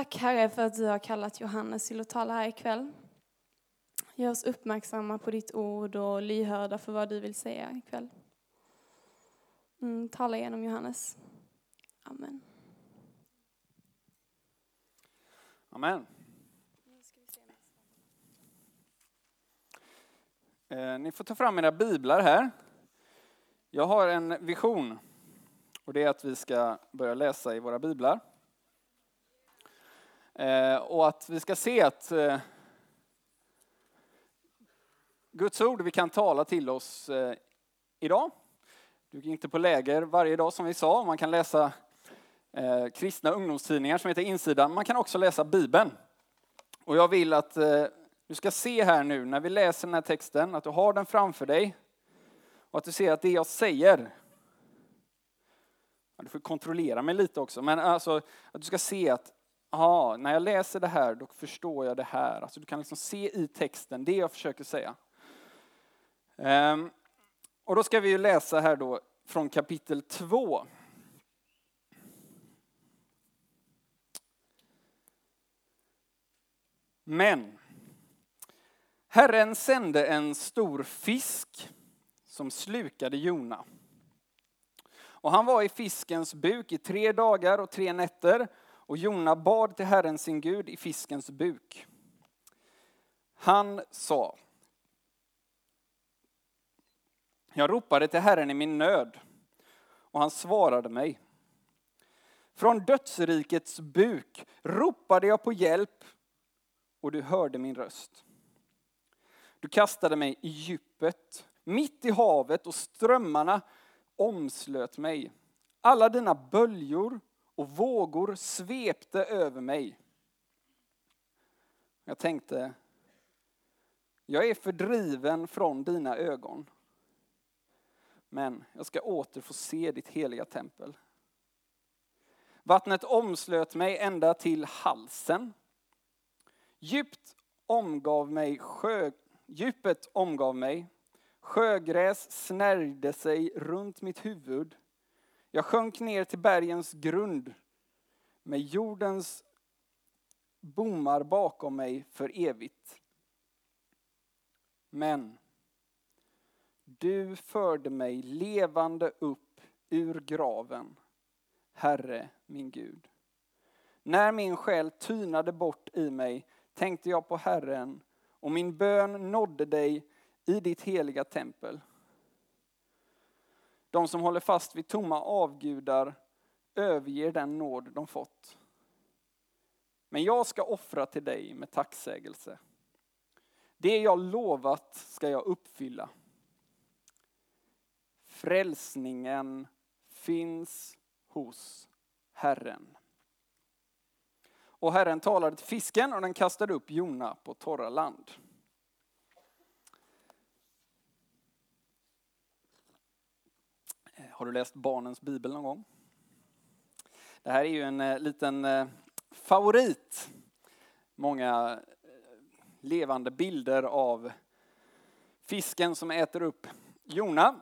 Tack Herre för att du har kallat Johannes till att tala här ikväll. Gör oss uppmärksamma på ditt ord och lyhörda för vad du vill säga ikväll. Mm, tala genom Johannes. Amen. Amen. Eh, ni får ta fram era biblar här. Jag har en vision och det är att vi ska börja läsa i våra biblar. Eh, och att vi ska se att eh, Guds ord vi kan tala till oss eh, idag. Du är inte på läger varje dag som vi sa. Man kan läsa kristna ungdomstidningar som heter Insidan. Man kan också läsa Bibeln. Och jag vill att du ska se här nu när vi läser den här texten, att du har den framför dig. Och att du ser att det jag säger, du får kontrollera mig lite också, men alltså att du ska se att aha, när jag läser det här då förstår jag det här. Alltså du kan liksom se i texten det jag försöker säga. Ehm, och då ska vi ju läsa här då från kapitel 2. Men Herren sände en stor fisk som slukade Jona. Och han var i fiskens buk i tre dagar och tre nätter och Jona bad till Herren sin Gud i fiskens buk. Han sa, jag ropade till Herren i min nöd och han svarade mig. Från dödsrikets buk ropade jag på hjälp och du hörde min röst. Du kastade mig i djupet, mitt i havet och strömmarna omslöt mig. Alla dina böljor och vågor svepte över mig. Jag tänkte, jag är fördriven från dina ögon. Men jag ska åter få se ditt heliga tempel. Vattnet omslöt mig ända till halsen. Djupt omgav mig sjö, djupet omgav mig. Sjögräs snärjde sig runt mitt huvud. Jag sjönk ner till bergens grund med jordens bommar bakom mig för evigt. Men du förde mig levande upp ur graven, Herre min Gud. När min själ tynade bort i mig tänkte jag på Herren och min bön nådde dig i ditt heliga tempel. De som håller fast vid tomma avgudar överger den nåd de fått. Men jag ska offra till dig med tacksägelse. Det jag lovat ska jag uppfylla. Frälsningen finns hos Herren. Och Herren talade till fisken och den kastade upp Jona på torra land. Har du läst barnens bibel någon gång? Det här är ju en eh, liten eh, favorit. Många eh, levande bilder av fisken som äter upp Jona.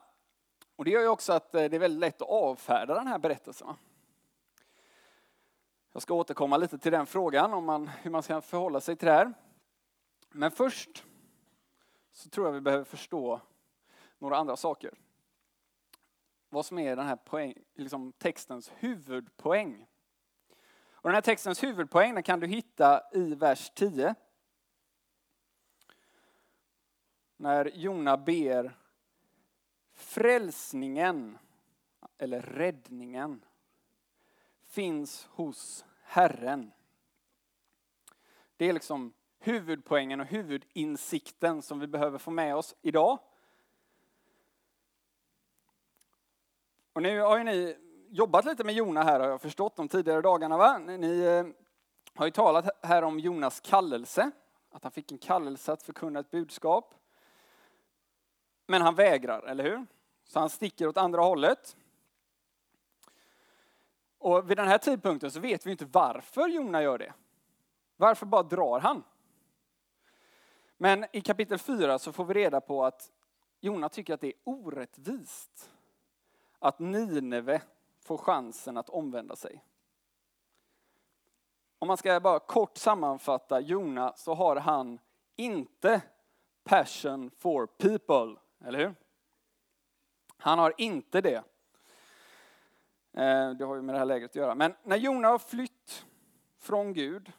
Och det gör ju också att eh, det är väldigt lätt att avfärda den här berättelsen. Jag ska återkomma lite till den frågan, om man, hur man ska förhålla sig till det här. Men först så tror jag vi behöver förstå några andra saker vad som är den här poäng, liksom textens huvudpoäng. Och den här textens huvudpoäng den kan du hitta i vers 10. När Jona ber frälsningen, eller räddningen, finns hos Herren. Det är liksom huvudpoängen och huvudinsikten som vi behöver få med oss idag. Och nu har ju ni jobbat lite med Jona här har jag förstått de tidigare dagarna. Va? Ni eh, har ju talat här om Jonas kallelse, att han fick en kallelse att förkunna ett budskap. Men han vägrar, eller hur? Så han sticker åt andra hållet. Och vid den här tidpunkten så vet vi inte varför Jona gör det. Varför bara drar han? Men i kapitel 4 så får vi reda på att Jona tycker att det är orättvist att Nineve får chansen att omvända sig. om man ska bara kort sammanfatta Jona så har han inte passion for people, eller hur? Han har inte det. Eh, det har ju med det här läget att göra. Men när Jona har flytt från Gud,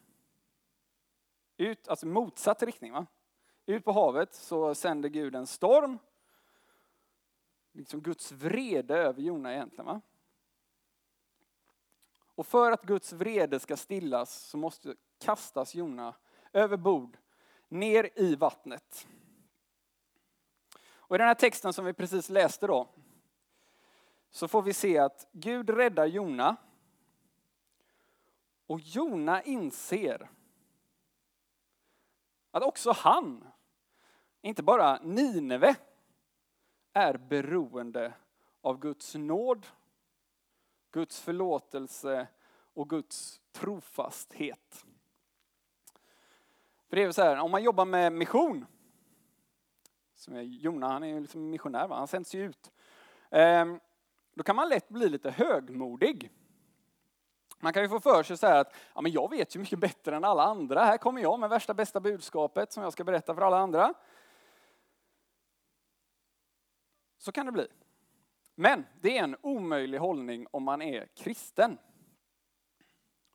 ut, alltså motsatt riktning, va? ut på havet så sänder Gud en storm. Liksom Guds vrede över Jona egentligen. Va? Och för att Guds vrede ska stillas så måste kastas Jona över bord, ner i vattnet. Och i den här texten som vi precis läste då, så får vi se att Gud räddar Jona. Och Jona inser att också han, inte bara Nineve, är beroende av Guds nåd, Guds förlåtelse och Guds trofasthet. För det är så här, om man jobbar med mission, som är Jona, han är ju liksom missionär, va? han sänds ju ut. Ehm, då kan man lätt bli lite högmodig. Man kan ju få för sig så här att ja, men jag vet ju mycket bättre än alla andra. Här kommer jag med värsta bästa budskapet som jag ska berätta för alla andra. Så kan det bli. Men det är en omöjlig hållning om man är kristen.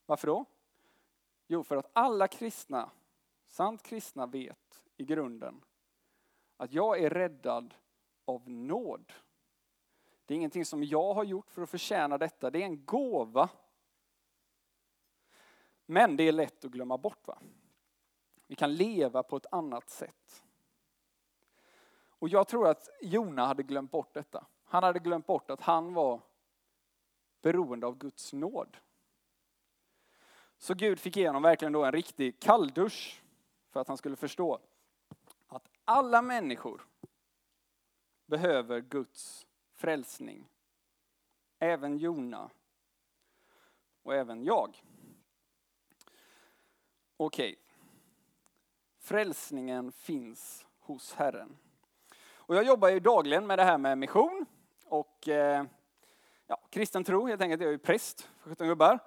Varför då? Jo, för att alla kristna, sant kristna vet i grunden att jag är räddad av nåd. Det är ingenting som jag har gjort för att förtjäna detta, det är en gåva. Men det är lätt att glömma bort. va? Vi kan leva på ett annat sätt. Och jag tror att Jona hade glömt bort detta. Han hade glömt bort att han var beroende av Guds nåd. Så Gud fick ge honom verkligen då en riktig kalldusch för att han skulle förstå att alla människor behöver Guds frälsning. Även Jona och även jag. Okej. Okay. Frälsningen finns hos Herren. Och jag jobbar ju dagligen med det här med mission och eh, ja, kristen tro helt enkelt. Jag är ju präst för 17 gubbar.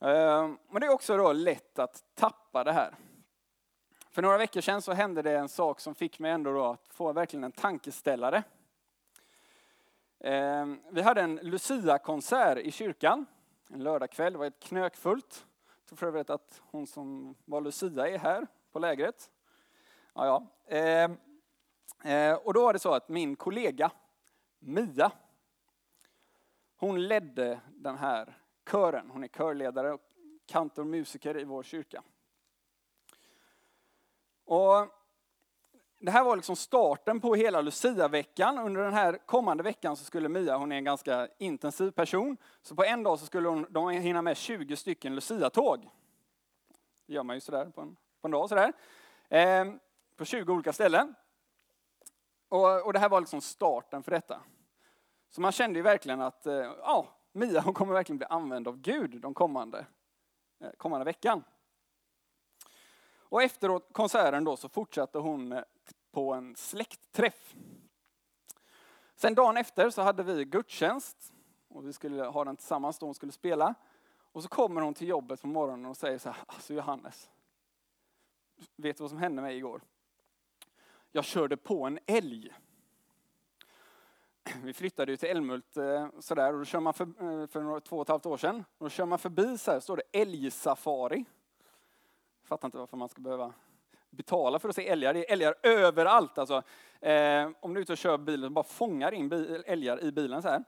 Eh, men det är också då lätt att tappa det här. För några veckor sedan så hände det en sak som fick mig ändå då att få verkligen en tankeställare. Eh, vi hade en Lucia-konsert i kyrkan en lördagkväll. Det var ett knökfullt. Jag tror för övrigt att hon som var Lucia är här på lägret. Ja, ja. Eh, Eh, och då var det så att min kollega Mia, hon ledde den här kören. Hon är körledare och kantormusiker i vår kyrka. Och det här var liksom starten på hela Lucia-veckan. Under den här kommande veckan så skulle Mia, hon är en ganska intensiv person, så på en dag så skulle hon, de hinna med 20 stycken Lucia-tåg. Det gör man ju sådär på en, på en dag sådär. Eh, på 20 olika ställen. Och, och det här var liksom starten för detta. Så man kände ju verkligen att eh, ja, Mia hon kommer verkligen bli använd av Gud de kommande, eh, kommande veckan. Och efter konserten då så fortsatte hon eh, på en släktträff. Sen dagen efter så hade vi gudstjänst och vi skulle ha den tillsammans då hon skulle spela. Och så kommer hon till jobbet på morgonen och säger så här, alltså Johannes, vet du vad som hände mig igår? Jag körde på en älg. Vi flyttade ju till Älmhult eh, sådär och då kör man för, eh, för två och ett halvt år sedan. Då kör man förbi så här, står det älgsafari. Jag fattar inte varför man ska behöva betala för att se älgar. Det är älgar överallt. Alltså, eh, om du är ute och kör bilen och bara fångar in bil, älgar i bilen så här.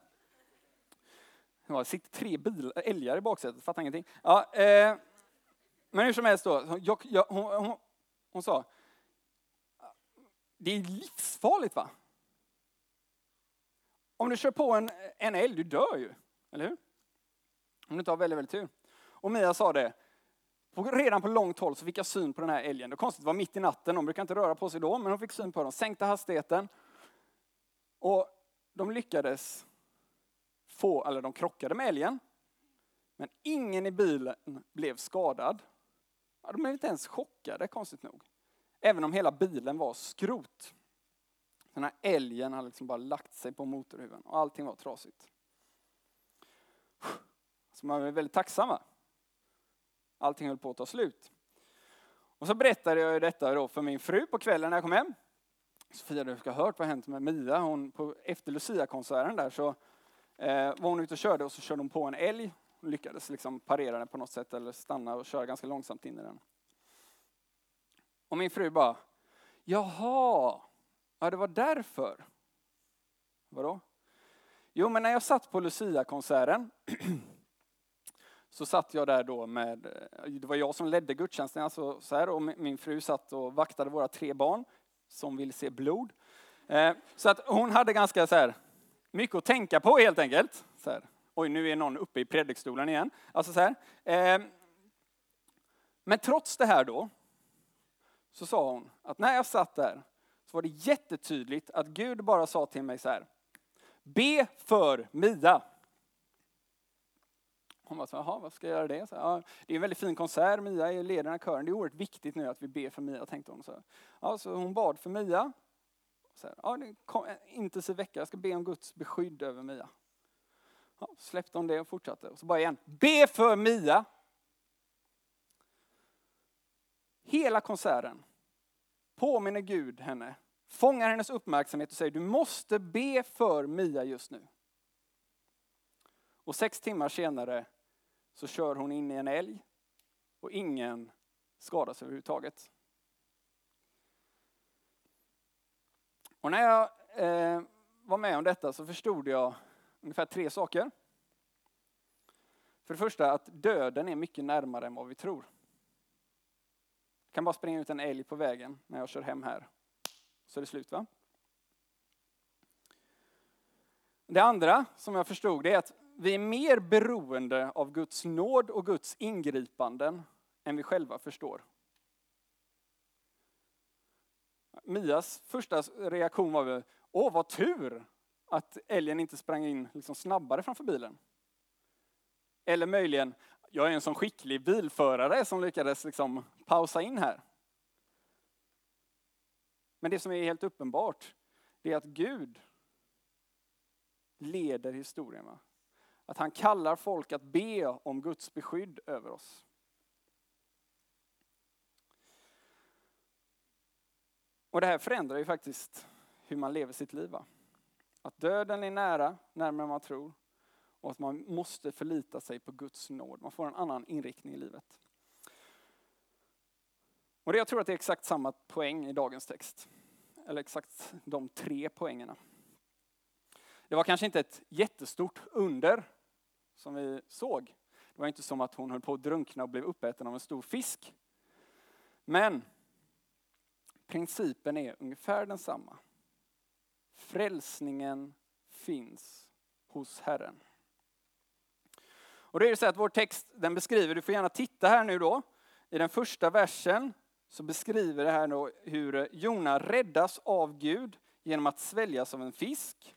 Det sitter tre bil, älgar i baksätet, fattar ingenting. Ja, eh, men hur som helst då, jag, jag, hon, hon, hon sa, det är livsfarligt va? Om du kör på en, en älg, du dör ju. Eller hur? Om du inte har väldigt, väldigt tur. Och Mia sa det, på, redan på långt håll så fick jag syn på den här älgen. Det var konstigt, det var mitt i natten, de brukar inte röra på sig då, men hon fick syn på dem, sänkte hastigheten. Och de lyckades få, eller de krockade med älgen. Men ingen i bilen blev skadad. de blev inte ens chockade, konstigt nog. Även om hela bilen var skrot. Den här älgen hade liksom bara lagt sig på motorhuven och allting var trasigt. Så man var väldigt tacksam va? allting höll på att ta slut. Och så berättade jag detta då för min fru på kvällen när jag kom hem. Sofia, du ska ha hört vad hänt med Mia. Hon, på, efter Lucia-konserten där så eh, var hon ute och körde och så körde hon på en älg. Hon lyckades liksom parera den på något sätt eller stanna och köra ganska långsamt in i den. Och min fru bara, jaha, ja det var därför. Vadå? Jo, men när jag satt på Lucia-konserten så satt jag där då med, eh, det var jag som ledde gudstjänsten, alltså så här, och min fru satt och vaktade våra tre barn som vill se blod. Eh, så att hon hade ganska så här, mycket att tänka på helt enkelt. Så här. Oj, nu är någon uppe i predikstolen igen. Alltså så här. Eh, men trots det här då, så sa hon att när jag satt där så var det jättetydligt att Gud bara sa till mig så här. Be för Mia. Hon bara, jaha, vad ska jag göra det? Så, ja, det är en väldigt fin konsert, Mia är ledaren i kören. Det är oerhört viktigt nu att vi ber för Mia, tänkte hon. Så, ja, så hon bad för Mia. Så här, ja, det kom en intensiv vecka, jag ska be om Guds beskydd över Mia. Ja, släppte hon det och fortsatte. Och så bara igen, be för Mia. Hela konserten påminner Gud henne, fångar hennes uppmärksamhet och säger du måste be för Mia just nu. Och sex timmar senare så kör hon in i en älg och ingen skadas överhuvudtaget. Och när jag eh, var med om detta så förstod jag ungefär tre saker. För det första att döden är mycket närmare än vad vi tror. Jag kan bara springa ut en älg på vägen när jag kör hem här. Så är det slut va? Det andra som jag förstod det är att vi är mer beroende av Guds nåd och Guds ingripanden än vi själva förstår. Mias första reaktion var väl, åh vad tur att älgen inte sprang in liksom snabbare framför bilen. Eller möjligen, jag är en sån skicklig bilförare som lyckades liksom pausa in här. Men det som är helt uppenbart, det är att Gud leder historien. Va? Att han kallar folk att be om Guds beskydd över oss. Och det här förändrar ju faktiskt hur man lever sitt liv. Va? Att döden är nära, närmare än man tror. Och att man måste förlita sig på Guds nåd. Man får en annan inriktning i livet. Och det, jag tror att det är exakt samma poäng i dagens text. Eller exakt de tre poängerna. Det var kanske inte ett jättestort under som vi såg. Det var inte som att hon höll på att drunkna och blev uppäten av en stor fisk. Men principen är ungefär densamma. Frälsningen finns hos Herren. Och det är så att vår text den beskriver, du får gärna titta här nu då, i den första versen så beskriver det här då hur Jona räddas av Gud genom att sväljas av en fisk.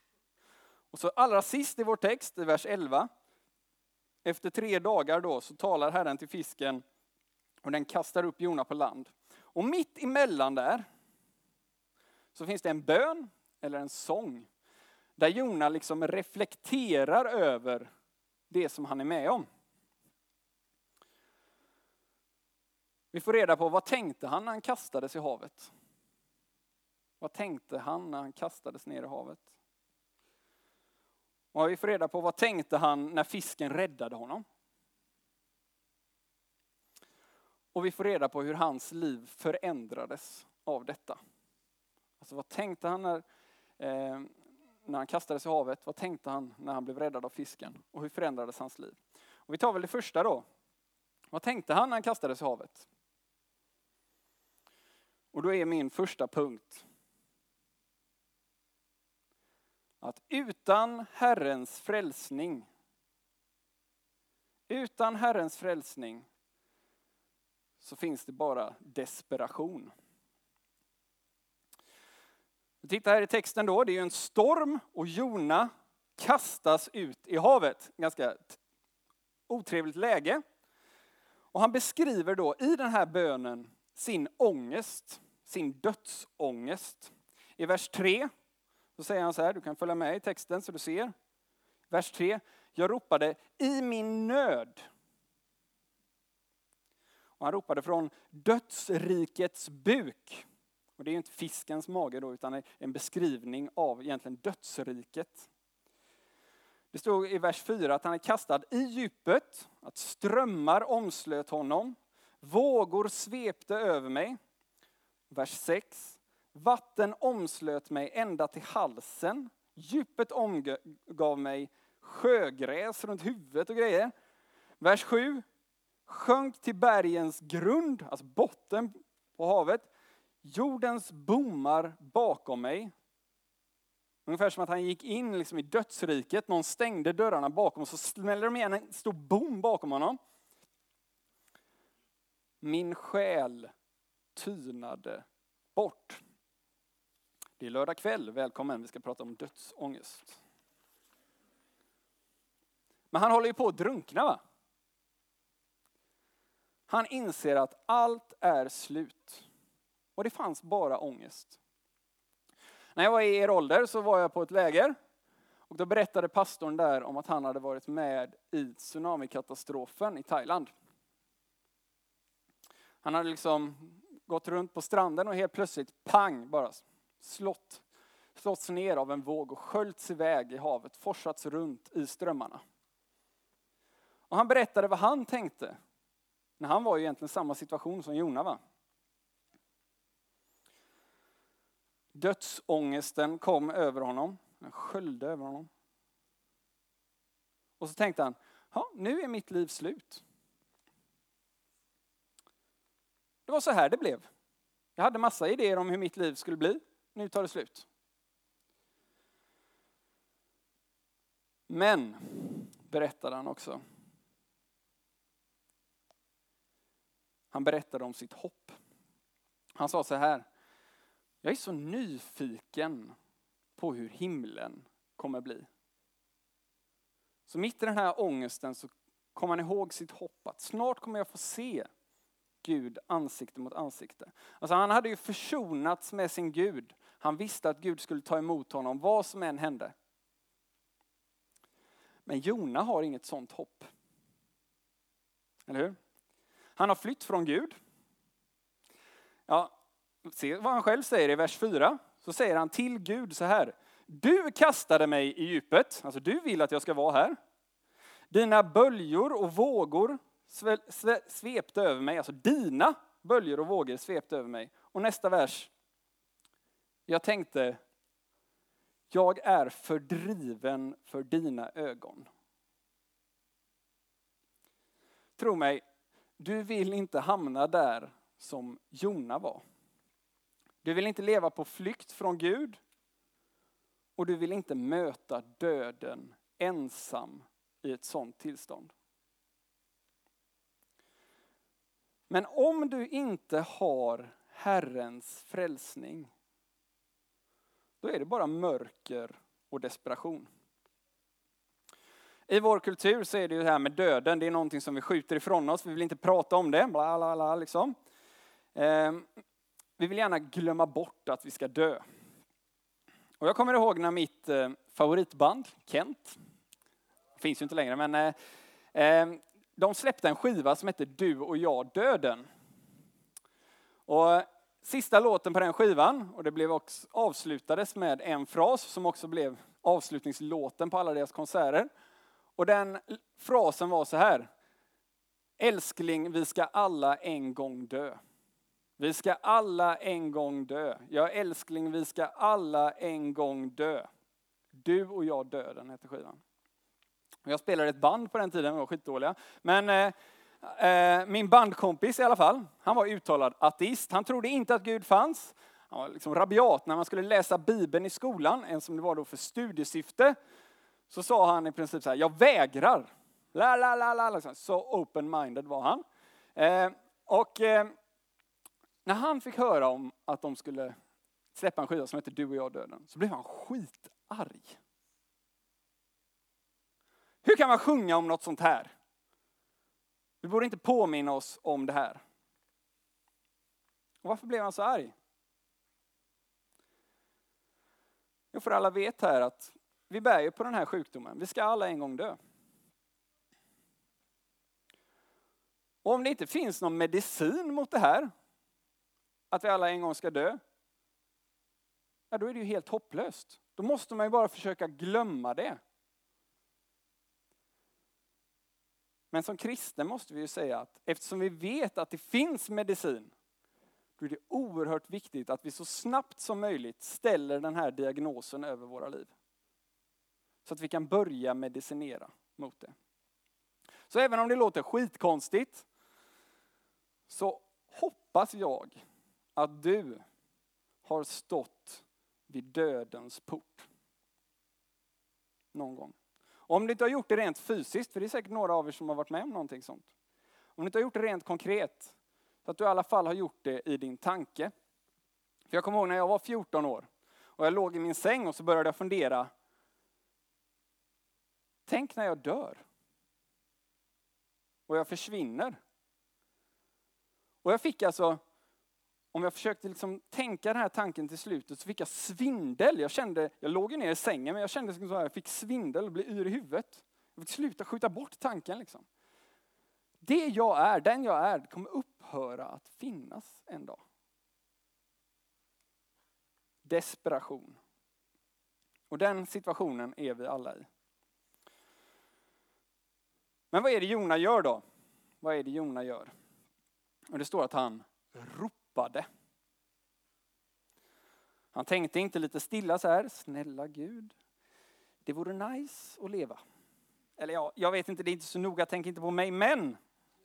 Och så allra sist i vår text, i vers 11, efter tre dagar då så talar Herren till fisken och den kastar upp Jona på land. Och mitt emellan där så finns det en bön eller en sång där Jona liksom reflekterar över det som han är med om. Vi får reda på vad tänkte han när han kastades i havet? Vad tänkte han när han kastades ner i havet? Och vi får reda på vad tänkte han när fisken räddade honom. Och vi får reda på hur hans liv förändrades av detta. Alltså vad tänkte han när, eh, när han kastades i havet? Vad tänkte han när han blev räddad av fisken? Och hur förändrades hans liv? Och vi tar väl det första då. Vad tänkte han när han kastades i havet? Och då är min första punkt att utan Herrens frälsning, utan Herrens frälsning så finns det bara desperation. Titta här i texten då, det är ju en storm och Jona kastas ut i havet. Ganska otrevligt läge. Och han beskriver då i den här bönen sin ångest, sin dödsångest. I vers 3 så säger han så här, du kan följa med i texten så du ser. Vers 3. Jag ropade i min nöd. Och han ropade från dödsrikets buk. Och det är inte fiskens mage då, utan en beskrivning av egentligen dödsriket. Det stod i vers 4 att han är kastad i djupet, att strömmar omslöt honom, vågor svepte över mig. Vers 6. Vatten omslöt mig ända till halsen, djupet omgav mig, sjögräs runt huvudet och grejer. Vers 7. Sjönk till bergens grund, alltså botten på havet. Jordens bommar bakom mig. Ungefär som att han gick in liksom i dödsriket, någon stängde dörrarna bakom och så smällde de igen en stor bom bakom honom. Min själ tynade bort. Det är lördag kväll, välkommen, vi ska prata om dödsångest. Men han håller ju på att drunkna va? Han inser att allt är slut. Och det fanns bara ångest. När jag var i er ålder så var jag på ett läger. Och då berättade pastorn där om att han hade varit med i tsunamikatastrofen i Thailand. Han hade liksom gått runt på stranden och helt plötsligt, pang, bara slått, slåtts ner av en våg och sköljts iväg i havet, forsats runt i strömmarna. Och han berättade vad han tänkte. När han var i egentligen samma situation som Jona va? Dödsångesten kom över honom. Den sköljde över honom. Och så tänkte han, ja, nu är mitt liv slut. Det var så här det blev. Jag hade massa idéer om hur mitt liv skulle bli. Nu tar det slut. Men, berättade han också, han berättade om sitt hopp. Han sa så här, jag är så nyfiken på hur himlen kommer bli. Så mitt i den här ångesten så kom han ihåg sitt hopp att snart kommer jag få se Gud ansikte mot ansikte. Alltså han hade ju försonats med sin Gud. Han visste att Gud skulle ta emot honom vad som än hände. Men Jona har inget sånt hopp. Eller hur? Han har flytt från Gud. Ja, se vad han själv säger i vers 4. Så säger han till Gud så här. Du kastade mig i djupet, alltså du vill att jag ska vara här. Dina böljor och vågor svepte över mig, alltså dina böljor och vågor svepte över mig. Och nästa vers. Jag tänkte, jag är fördriven för dina ögon. Tro mig, du vill inte hamna där som Jona var. Du vill inte leva på flykt från Gud. Och du vill inte möta döden ensam i ett sådant tillstånd. Men om du inte har Herrens frälsning, då är det bara mörker och desperation. I vår kultur så är det ju det här med döden, det är någonting som vi skjuter ifrån oss, vi vill inte prata om det, bla bla bla liksom. Ehm, vi vill gärna glömma bort att vi ska dö. Och jag kommer ihåg när mitt eh, favoritband, Kent, finns ju inte längre, men eh, eh de släppte en skiva som hette Du och jag döden. Och sista låten på den skivan, och det blev också, avslutades med en fras som också blev avslutningslåten på alla deras konserter. Och den frasen var så här. Älskling, vi ska alla en gång dö. Vi ska alla en gång dö. Ja, älskling, vi ska alla en gång dö. Du och jag döden heter skivan. Jag spelade ett band på den tiden, vi var skitdåliga. Men eh, eh, min bandkompis i alla fall, han var uttalad ateist. Han trodde inte att Gud fanns. Han var liksom rabiat när man skulle läsa Bibeln i skolan, en som det var då för studiesyfte. Så sa han i princip så här, jag vägrar. La, la, la, la, liksom. Så open-minded var han. Eh, och eh, när han fick höra om att de skulle släppa en skiva som heter Du och jag döden, så blev han skitarg. Hur kan man sjunga om något sånt här? Vi borde inte påminna oss om det här. Och varför blev han så arg? Jo, för alla vet här att vi bär ju på den här sjukdomen. Vi ska alla en gång dö. Och om det inte finns någon medicin mot det här, att vi alla en gång ska dö, ja, då är det ju helt hopplöst. Då måste man ju bara försöka glömma det. Men som kristen måste vi ju säga att eftersom vi vet att det finns medicin, då är det oerhört viktigt att vi så snabbt som möjligt ställer den här diagnosen över våra liv. Så att vi kan börja medicinera mot det. Så även om det låter skitkonstigt, så hoppas jag att du har stått vid dödens port. Någon gång. Om du inte har gjort det rent fysiskt, för det är säkert några av er som har varit med om någonting sånt. Om du inte har gjort det rent konkret, så att du i alla fall har gjort det i din tanke. För jag kommer ihåg när jag var 14 år och jag låg i min säng och så började jag fundera. Tänk när jag dör. Och jag försvinner. Och jag fick alltså, om jag försökte liksom tänka den här tanken till slutet så fick jag svindel. Jag kände, jag låg ju ner i sängen men jag kände liksom som att jag fick svindel och blev yr i huvudet. Jag fick sluta skjuta bort tanken liksom. Det jag är, den jag är, kommer upphöra att finnas en dag. Desperation. Och den situationen är vi alla i. Men vad är det Jona gör då? Vad är det Jona gör? Och det står att han ropar ropade. Han tänkte inte lite stilla så här, snälla Gud, det vore nice att leva. Eller ja, jag vet inte, det är inte så noga, tänk inte på mig, men,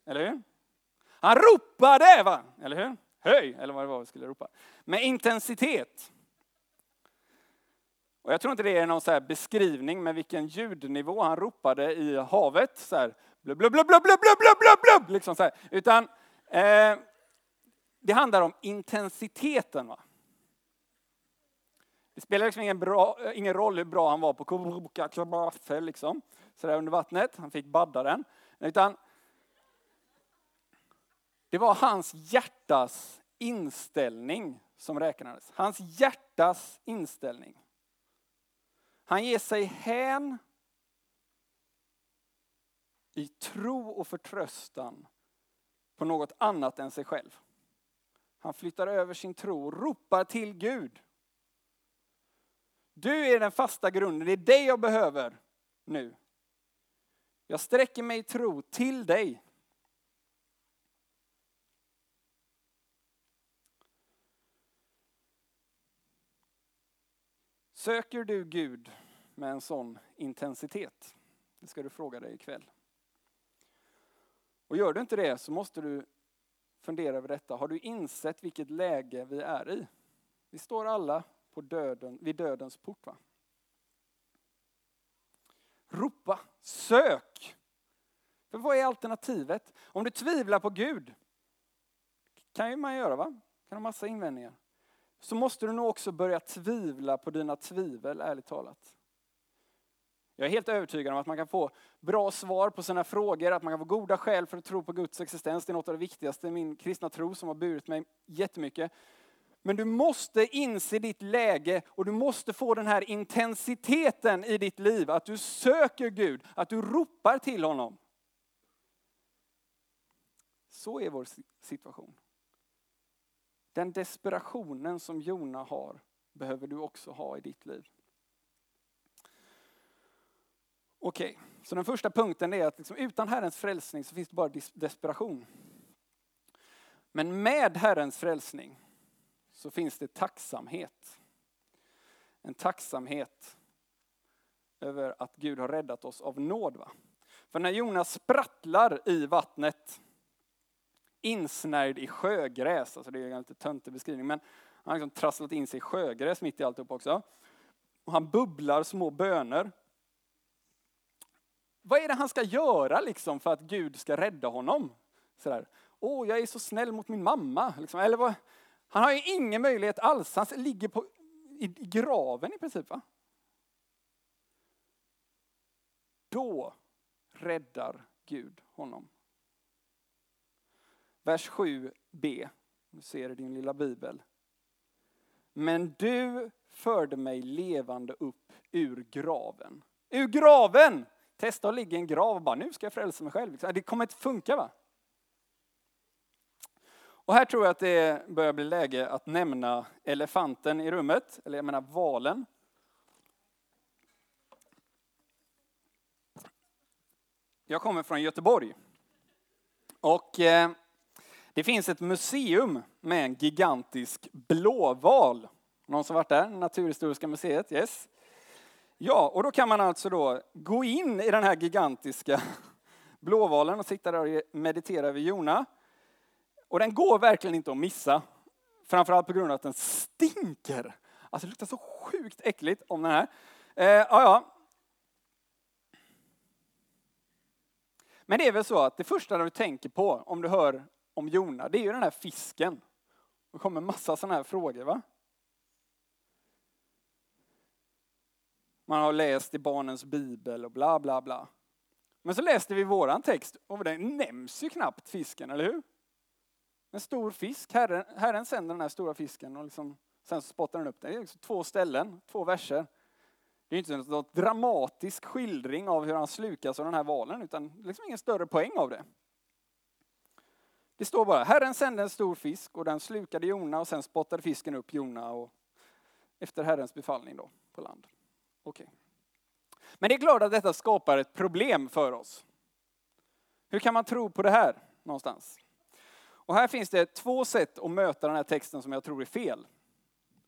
eller hur? Han ropade, va? eller hur? Höj, eller vad det var vi skulle ropa. Med intensitet. Och jag tror inte det är någon så beskrivning med vilken ljudnivå han ropade i havet. Så här, blub, blub, blub, blub, blub, blub, blub, blub, liksom så här. Utan eh, det handlar om intensiteten. Va? Det spelar liksom ingen, bra, eh, ingen roll hur bra han var på liksom, sådär under vattnet. Han fick badda den. Utan det var hans hjärtas inställning som räknades. Hans hjärtas inställning. Han ger sig hän i tro och förtröstan på något annat än sig själv. Han flyttar över sin tro och ropar till Gud. Du är den fasta grunden, det är dig jag behöver nu. Jag sträcker mig i tro till dig. Söker du Gud med en sån intensitet? Det ska du fråga dig ikväll. Och gör du inte det så måste du fundera över detta. Har du insett vilket läge vi är i? Vi står alla på döden, vid dödens port. Va? Ropa, sök! För vad är alternativet? Om du tvivlar på Gud, kan ju man göra va? Kan ha massa invändningar. Så måste du nog också börja tvivla på dina tvivel, ärligt talat. Jag är helt övertygad om att man kan få bra svar på sina frågor, att man kan få goda skäl för att tro på Guds existens. Det är något av det viktigaste i min kristna tro som har burit mig jättemycket. Men du måste inse ditt läge och du måste få den här intensiteten i ditt liv. Att du söker Gud, att du ropar till honom. Så är vår situation. Den desperationen som Jona har behöver du också ha i ditt liv. Okej, okay. så den första punkten är att liksom, utan Herrens frälsning så finns det bara desperation. Men med Herrens frälsning så finns det tacksamhet. En tacksamhet över att Gud har räddat oss av nåd. Va? För när Jonas sprattlar i vattnet, insnärjd i sjögräs, alltså det är en lite töntig beskrivning, men han har liksom trasslat in sig i sjögräs mitt i alltihop också. Och han bubblar små böner. Vad är det han ska göra liksom för att Gud ska rädda honom? Sådär. Åh, jag är så snäll mot min mamma. Liksom. Eller vad, han har ju ingen möjlighet alls. Han ligger på, i, i graven i princip. Va? Då räddar Gud honom. Vers 7b, du ser i din lilla bibel. Men du förde mig levande upp ur graven. Ur graven! Testa att ligga i en grav och bara, nu ska jag frälsa mig själv. Det kommer inte funka va? Och här tror jag att det börjar bli läge att nämna elefanten i rummet, eller jag menar valen. Jag kommer från Göteborg. Och eh, det finns ett museum med en gigantisk blåval. Någon som varit där? Naturhistoriska museet? Yes. Ja, och då kan man alltså då gå in i den här gigantiska blåvalen och sitta där och meditera över Jona. Och den går verkligen inte att missa. Framförallt på grund av att den stinker. Alltså det luktar så sjukt äckligt om den här. Eh, ja, ja. Men det är väl så att det första du tänker på om du hör om Jona, det är ju den här fisken. Det kommer massa sådana här frågor va? Man har läst i barnens bibel och bla bla bla. Men så läste vi våran text och den nämns ju knappt fisken, eller hur? En stor fisk, Herren, herren sänder den här stora fisken och liksom, sen spottar den upp den. Det är liksom två ställen, två verser. Det är inte någon dramatisk skildring av hur han slukas av den här valen, utan liksom ingen större poäng av det. Det står bara, Herren sände en stor fisk och den slukade Jona och sen spottade fisken upp Jona och efter Herrens befallning då på land. Okej. Okay. Men det är klart att detta skapar ett problem för oss. Hur kan man tro på det här någonstans? Och här finns det två sätt att möta den här texten som jag tror är fel.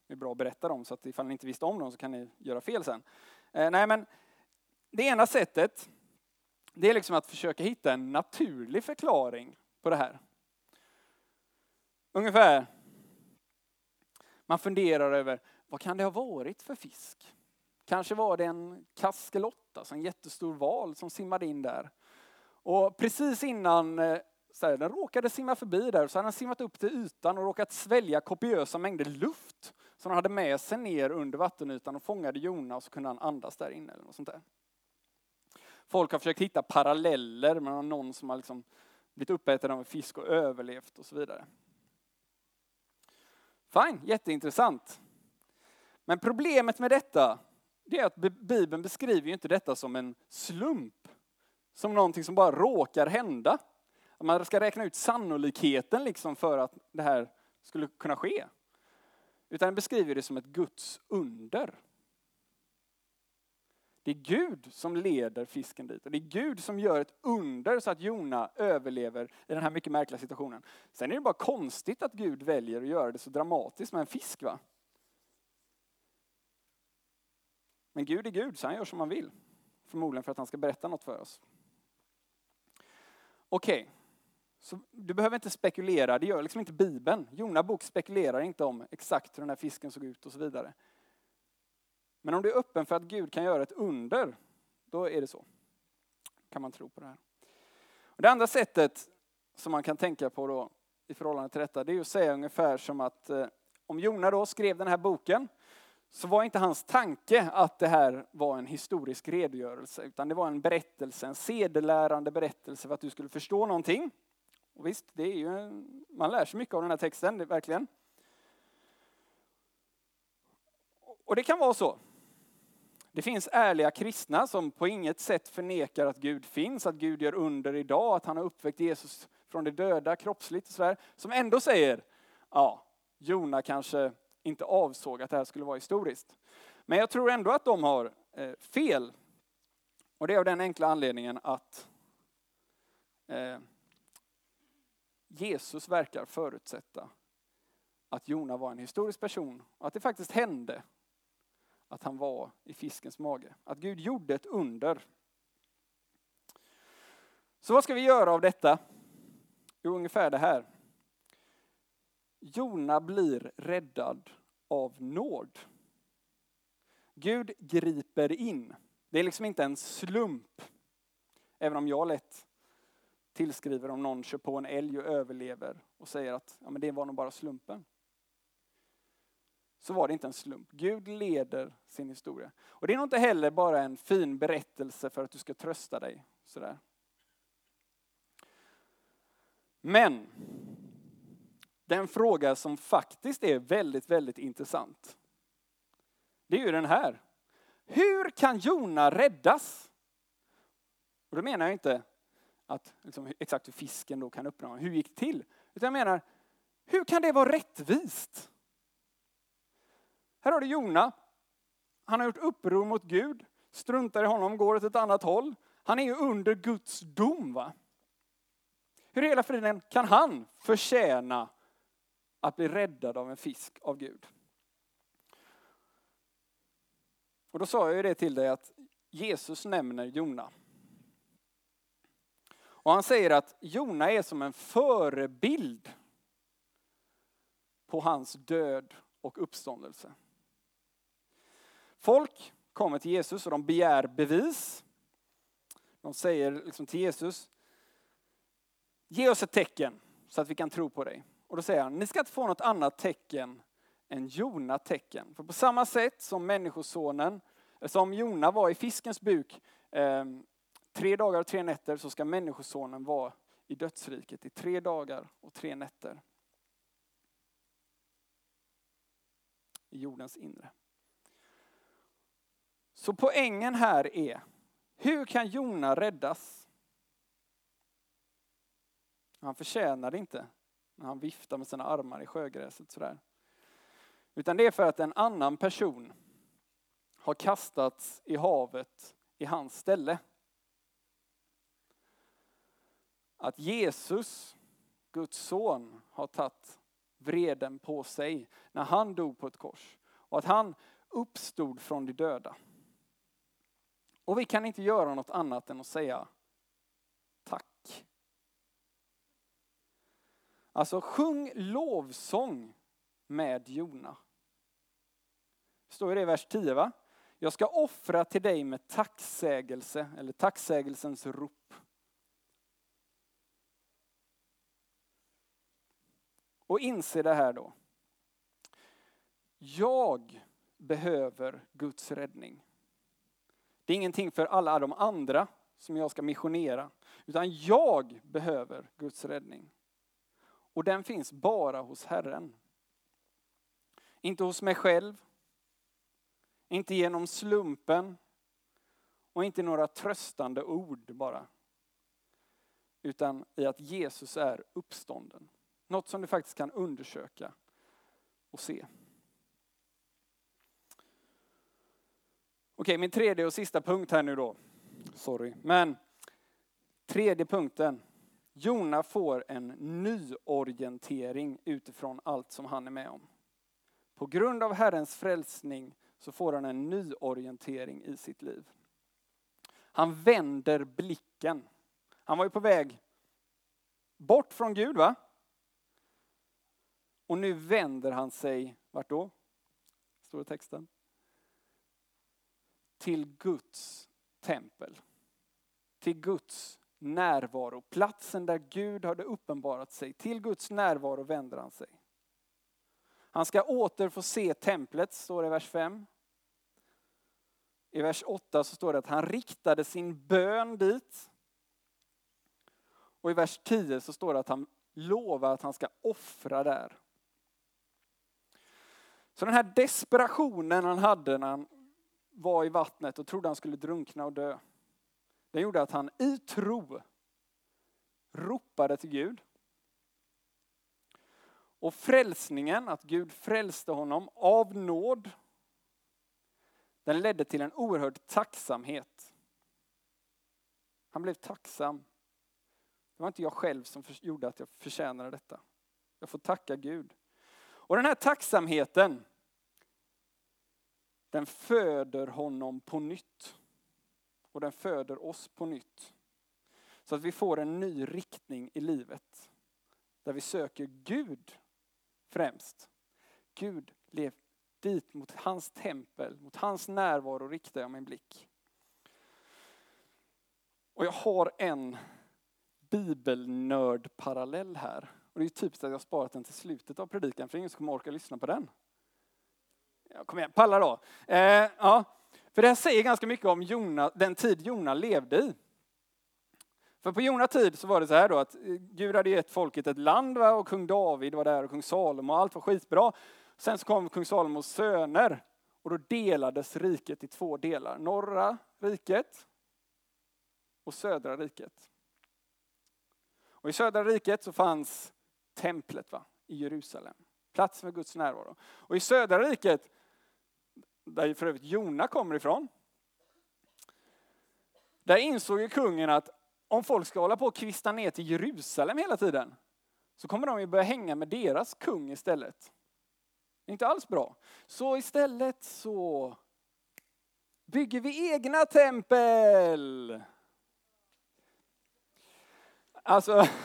Det är bra att berätta dem så att ifall ni inte visste om dem så kan ni göra fel sen. Eh, nej men, det ena sättet, det är liksom att försöka hitta en naturlig förklaring på det här. Ungefär, man funderar över vad kan det ha varit för fisk? Kanske var det en kaskelotta, alltså en jättestor val som simmade in där. Och precis innan eh, så här, den råkade simma förbi där, så hade den simmat upp till ytan och råkat svälja kopiösa mängder luft som den hade med sig ner under vattenytan och fångade Jona och så kunde han andas där inne. Eller något sånt där. Folk har försökt hitta paralleller med någon som har liksom blivit uppäten av en fisk och överlevt och så vidare. Fine, jätteintressant. Men problemet med detta det är att Bibeln beskriver ju inte detta som en slump. Som någonting som bara råkar hända. Man ska räkna ut sannolikheten liksom för att det här skulle kunna ske. Utan den beskriver det som ett Guds under. Det är Gud som leder fisken dit. Och det är Gud som gör ett under så att Jona överlever i den här mycket märkliga situationen. Sen är det bara konstigt att Gud väljer att göra det så dramatiskt med en fisk. va? Men Gud är Gud, så han gör som han vill. Förmodligen för att han ska berätta något för oss. Okej, okay. så du behöver inte spekulera, det gör liksom inte Bibeln. Jona bok spekulerar inte om exakt hur den här fisken såg ut och så vidare. Men om du är öppen för att Gud kan göra ett under, då är det så. Kan man tro på det här. Och det andra sättet som man kan tänka på då i förhållande till detta, det är att säga ungefär som att eh, om Jona då skrev den här boken så var inte hans tanke att det här var en historisk redogörelse, utan det var en berättelse, en sedelärande berättelse för att du skulle förstå någonting. Och visst, det är ju, man lär sig mycket av den här texten, det, verkligen. Och det kan vara så. Det finns ärliga kristna som på inget sätt förnekar att Gud finns, att Gud gör under idag, att han har uppväckt Jesus från de döda kroppsligt och sådär. Som ändå säger, ja, Jona kanske inte avsåg att det här skulle vara historiskt. Men jag tror ändå att de har eh, fel. Och det är av den enkla anledningen att eh, Jesus verkar förutsätta att Jona var en historisk person och att det faktiskt hände att han var i fiskens mage. Att Gud gjorde ett under. Så vad ska vi göra av detta? Jo, ungefär det här. Jona blir räddad av nåd. Gud griper in. Det är liksom inte en slump. Även om jag lätt tillskriver om någon kör på en älg och överlever och säger att ja, men det var nog bara slumpen. Så var det inte en slump. Gud leder sin historia. Och det är nog inte heller bara en fin berättelse för att du ska trösta dig. Sådär. Men den fråga som faktiskt är väldigt, väldigt intressant. Det är ju den här. Hur kan Jona räddas? Och då menar jag inte att liksom, exakt hur fisken då kan uppnå, hur gick det till? Utan jag menar, Hur kan det vara rättvist? Här har du Jona. Han har gjort uppror mot Gud, struntar i honom, går åt ett annat håll. Han är ju under Guds dom. Va? Hur i hela friden kan han förtjäna att bli räddad av en fisk av Gud? Och då sa jag ju det till dig att Jesus nämner Jona. Och han säger att Jona är som en förebild på hans död och uppståndelse. Folk kommer till Jesus och de begär bevis. De säger liksom till Jesus, ge oss ett tecken så att vi kan tro på dig. Och då säger han, ni ska inte få något annat tecken än Jona tecken. För på samma sätt som människosonen, eh, som Jona var i fiskens buk eh, tre dagar och tre nätter, så ska människosonen vara i dödsriket i tre dagar och tre nätter. I jordens inre. Så poängen här är, hur kan Jona räddas? Han förtjänar det inte när han viftar med sina armar i sjögräset sådär. Utan det är för att en annan person har kastats i havet i hans ställe. Att Jesus, Guds son, har tagit vreden på sig när han dog på ett kors. Och att han uppstod från de döda. Och vi kan inte göra något annat än att säga tack. Alltså sjung lovsång med Jona. Står det i vers 10 va? Jag ska offra till dig med tacksägelse eller tacksägelsens rop. Och inse det här då. Jag behöver Guds räddning. Det är ingenting för alla de andra som jag ska missionera. Utan jag behöver Guds räddning. Och den finns bara hos Herren. Inte hos mig själv. Inte genom slumpen. Och inte några tröstande ord bara. Utan i att Jesus är uppstånden. Något som du faktiskt kan undersöka och se. Okej, min tredje och sista punkt här nu då. Sorry. Men tredje punkten. Jona får en nyorientering utifrån allt som han är med om. På grund av Herrens frälsning så får han en nyorientering i sitt liv. Han vänder blicken. Han var ju på väg bort från Gud va? Och nu vänder han sig, vart då? Står det i texten? till Guds tempel. Till Guds närvaro. Platsen där Gud hade uppenbarat sig. Till Guds närvaro vänder han sig. Han ska åter få se templet, står det i vers 5. I vers 8 så står det att han riktade sin bön dit. Och i vers 10 så står det att han lovar att han ska offra där. Så den här desperationen han hade när han var i vattnet och trodde han skulle drunkna och dö. Den gjorde att han i tro ropade till Gud. Och frälsningen, att Gud frälste honom av nåd, den ledde till en oerhörd tacksamhet. Han blev tacksam. Det var inte jag själv som gjorde att jag förtjänade detta. Jag får tacka Gud. Och den här tacksamheten, den föder honom på nytt. Och den föder oss på nytt. Så att vi får en ny riktning i livet. Där vi söker Gud främst. Gud, lev dit mot hans tempel, mot hans närvaro riktar jag min blick. Och jag har en bibelnördparallell här. Och det är typiskt att jag har sparat den till slutet av predikan för ingen som kommer orka lyssna på den. Ja, kom igen, palla då. Eh, ja. För det här säger ganska mycket om Jona, den tid Jona levde i. För på Jona tid så var det så här då att eh, Gud hade gett folket ett land va? och kung David var där och kung Salomo och allt var skitbra. Sen så kom kung Salomos söner och då delades riket i två delar. Norra riket och södra riket. Och i södra riket så fanns templet, va? i Jerusalem. Plats för Guds närvaro. Och i södra riket, där för övrigt Jona kommer ifrån, där insåg ju kungen att om folk ska hålla på och kvista ner till Jerusalem hela tiden, så kommer de ju börja hänga med deras kung istället. Inte alls bra. Så istället så bygger vi egna tempel. Alltså,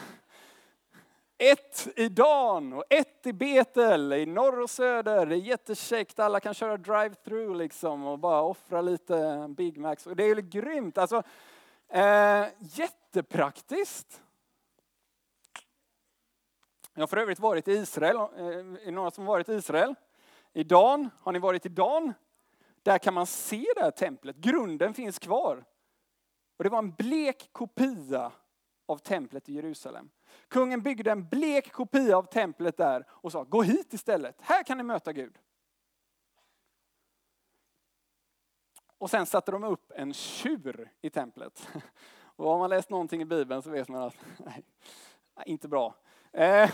ett i Dan och ett i Betel, i norr och söder. Det är jättekäckt, alla kan köra drive-through liksom och bara offra lite Big Macs. Och det är ju grymt, alltså eh, jättepraktiskt. Jag har för övrigt varit i Israel, eh, är är några som varit i Israel? I Dan, har ni varit i Dan? Där kan man se det här templet, grunden finns kvar. Och det var en blek kopia av templet i Jerusalem. Kungen byggde en blek kopia av templet där och sa, gå hit istället, här kan ni möta Gud. Och sen satte de upp en tjur i templet. Och har man läst någonting i Bibeln så vet man att, nej, inte bra. Eh,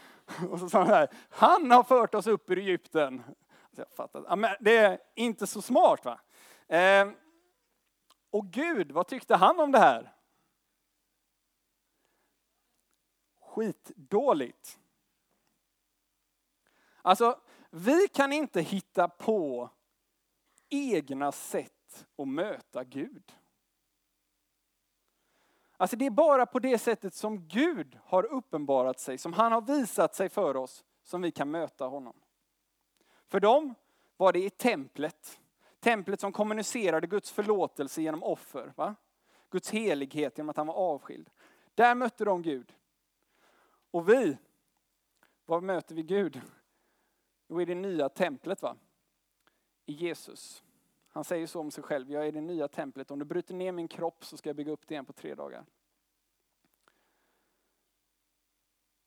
och så sa han här, han har fört oss upp ur Egypten. Alltså, jag fattar, men det är inte så smart va? Eh, och Gud, vad tyckte han om det här? Skitdåligt. Alltså, vi kan inte hitta på egna sätt att möta Gud. Alltså det är bara på det sättet som Gud har uppenbarat sig, som han har visat sig för oss, som vi kan möta honom. För dem var det i templet. Templet som kommunicerade Guds förlåtelse genom offer. Va? Guds helighet genom att han var avskild. Där mötte de Gud. Och vi, var möter vi Gud? Jo, i det nya templet va? I Jesus. Han säger så om sig själv, jag är det nya templet. Om du bryter ner min kropp så ska jag bygga upp det igen på tre dagar.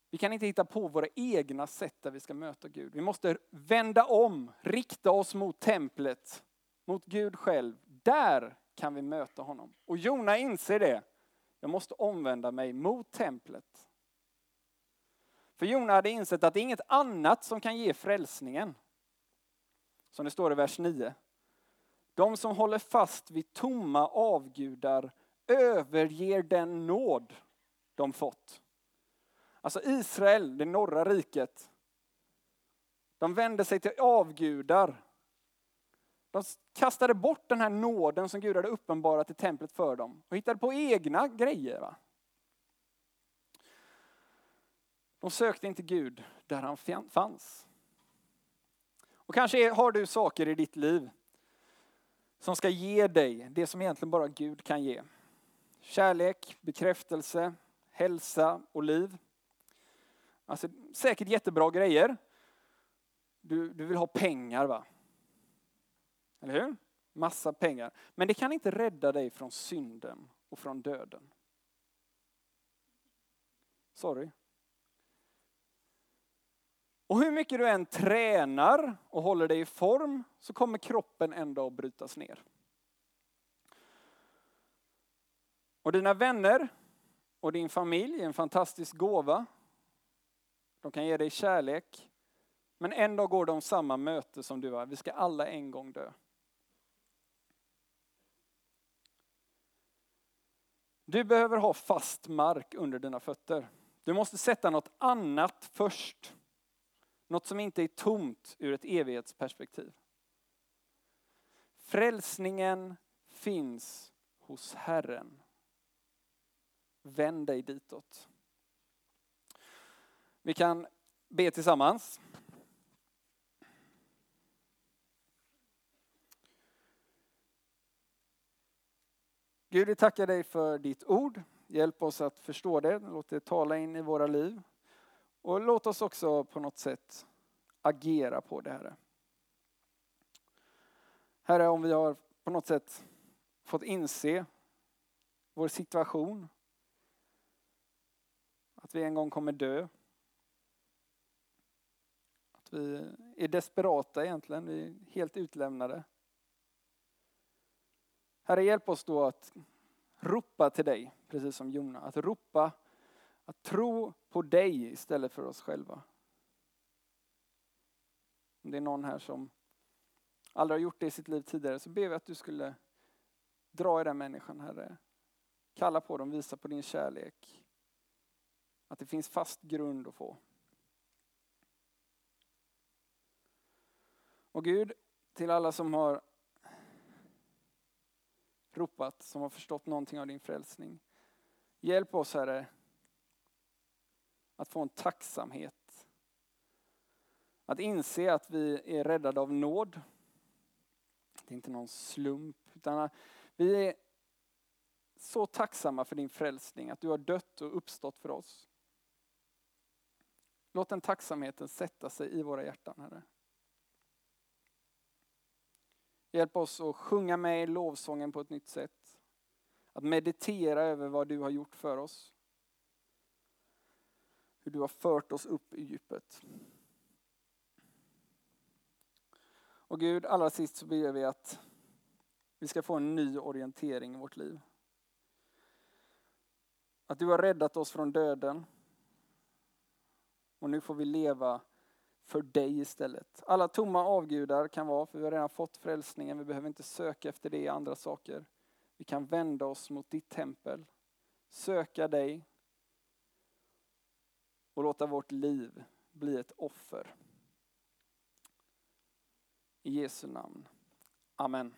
Vi kan inte hitta på våra egna sätt där vi ska möta Gud. Vi måste vända om, rikta oss mot templet, mot Gud själv. Där kan vi möta honom. Och Jona inser det. Jag måste omvända mig mot templet. För Jona hade insett att det är inget annat som kan ge frälsningen. Som det står i vers 9. De som håller fast vid tomma avgudar överger den nåd de fått. Alltså Israel, det norra riket, de vände sig till avgudar. De kastade bort den här nåden som Gud hade uppenbarat i templet för dem och hittade på egna grejer. Va? De sökte inte Gud där han fanns. Och kanske har du saker i ditt liv som ska ge dig det som egentligen bara Gud kan ge. Kärlek, bekräftelse, hälsa och liv. Alltså säkert jättebra grejer. Du, du vill ha pengar va? Eller hur? Massa pengar. Men det kan inte rädda dig från synden och från döden. Sorry. Och hur mycket du än tränar och håller dig i form så kommer kroppen ändå att brytas ner. Och dina vänner och din familj är en fantastisk gåva. De kan ge dig kärlek. Men en dag går de samma möte som du har. Vi ska alla en gång dö. Du behöver ha fast mark under dina fötter. Du måste sätta något annat först. Något som inte är tomt ur ett evighetsperspektiv. Frälsningen finns hos Herren. Vänd dig ditåt. Vi kan be tillsammans. Gud, vi tackar dig för ditt ord. Hjälp oss att förstå det. Låt det tala in i våra liv. Och låt oss också på något sätt agera på det, Herre. Herre, om vi har på något sätt fått inse vår situation, att vi en gång kommer dö, att vi är desperata egentligen, vi är helt utlämnade. Herre, hjälp oss då att ropa till dig, precis som Jona. Att ropa, att tro på dig istället för oss själva. Om det är någon här som aldrig har gjort det i sitt liv tidigare så ber vi att du skulle dra i den människan Herre. Kalla på dem, visa på din kärlek. Att det finns fast grund att få. Och Gud, till alla som har ropat, som har förstått någonting av din frälsning. Hjälp oss Herre att få en tacksamhet. Att inse att vi är räddade av nåd. Det är inte någon slump, utan vi är så tacksamma för din frälsning, att du har dött och uppstått för oss. Låt den tacksamheten sätta sig i våra hjärtan, Herre. Hjälp oss att sjunga med i lovsången på ett nytt sätt. Att meditera över vad du har gjort för oss. Hur du har fört oss upp i djupet. Och Gud, allra sist så ber vi att vi ska få en ny orientering i vårt liv. Att du har räddat oss från döden. Och nu får vi leva för dig istället. Alla tomma avgudar kan vara, för vi har redan fått frälsningen, vi behöver inte söka efter det i andra saker. Vi kan vända oss mot ditt tempel, söka dig och låta vårt liv bli ett offer. I Jesu namn. Amen.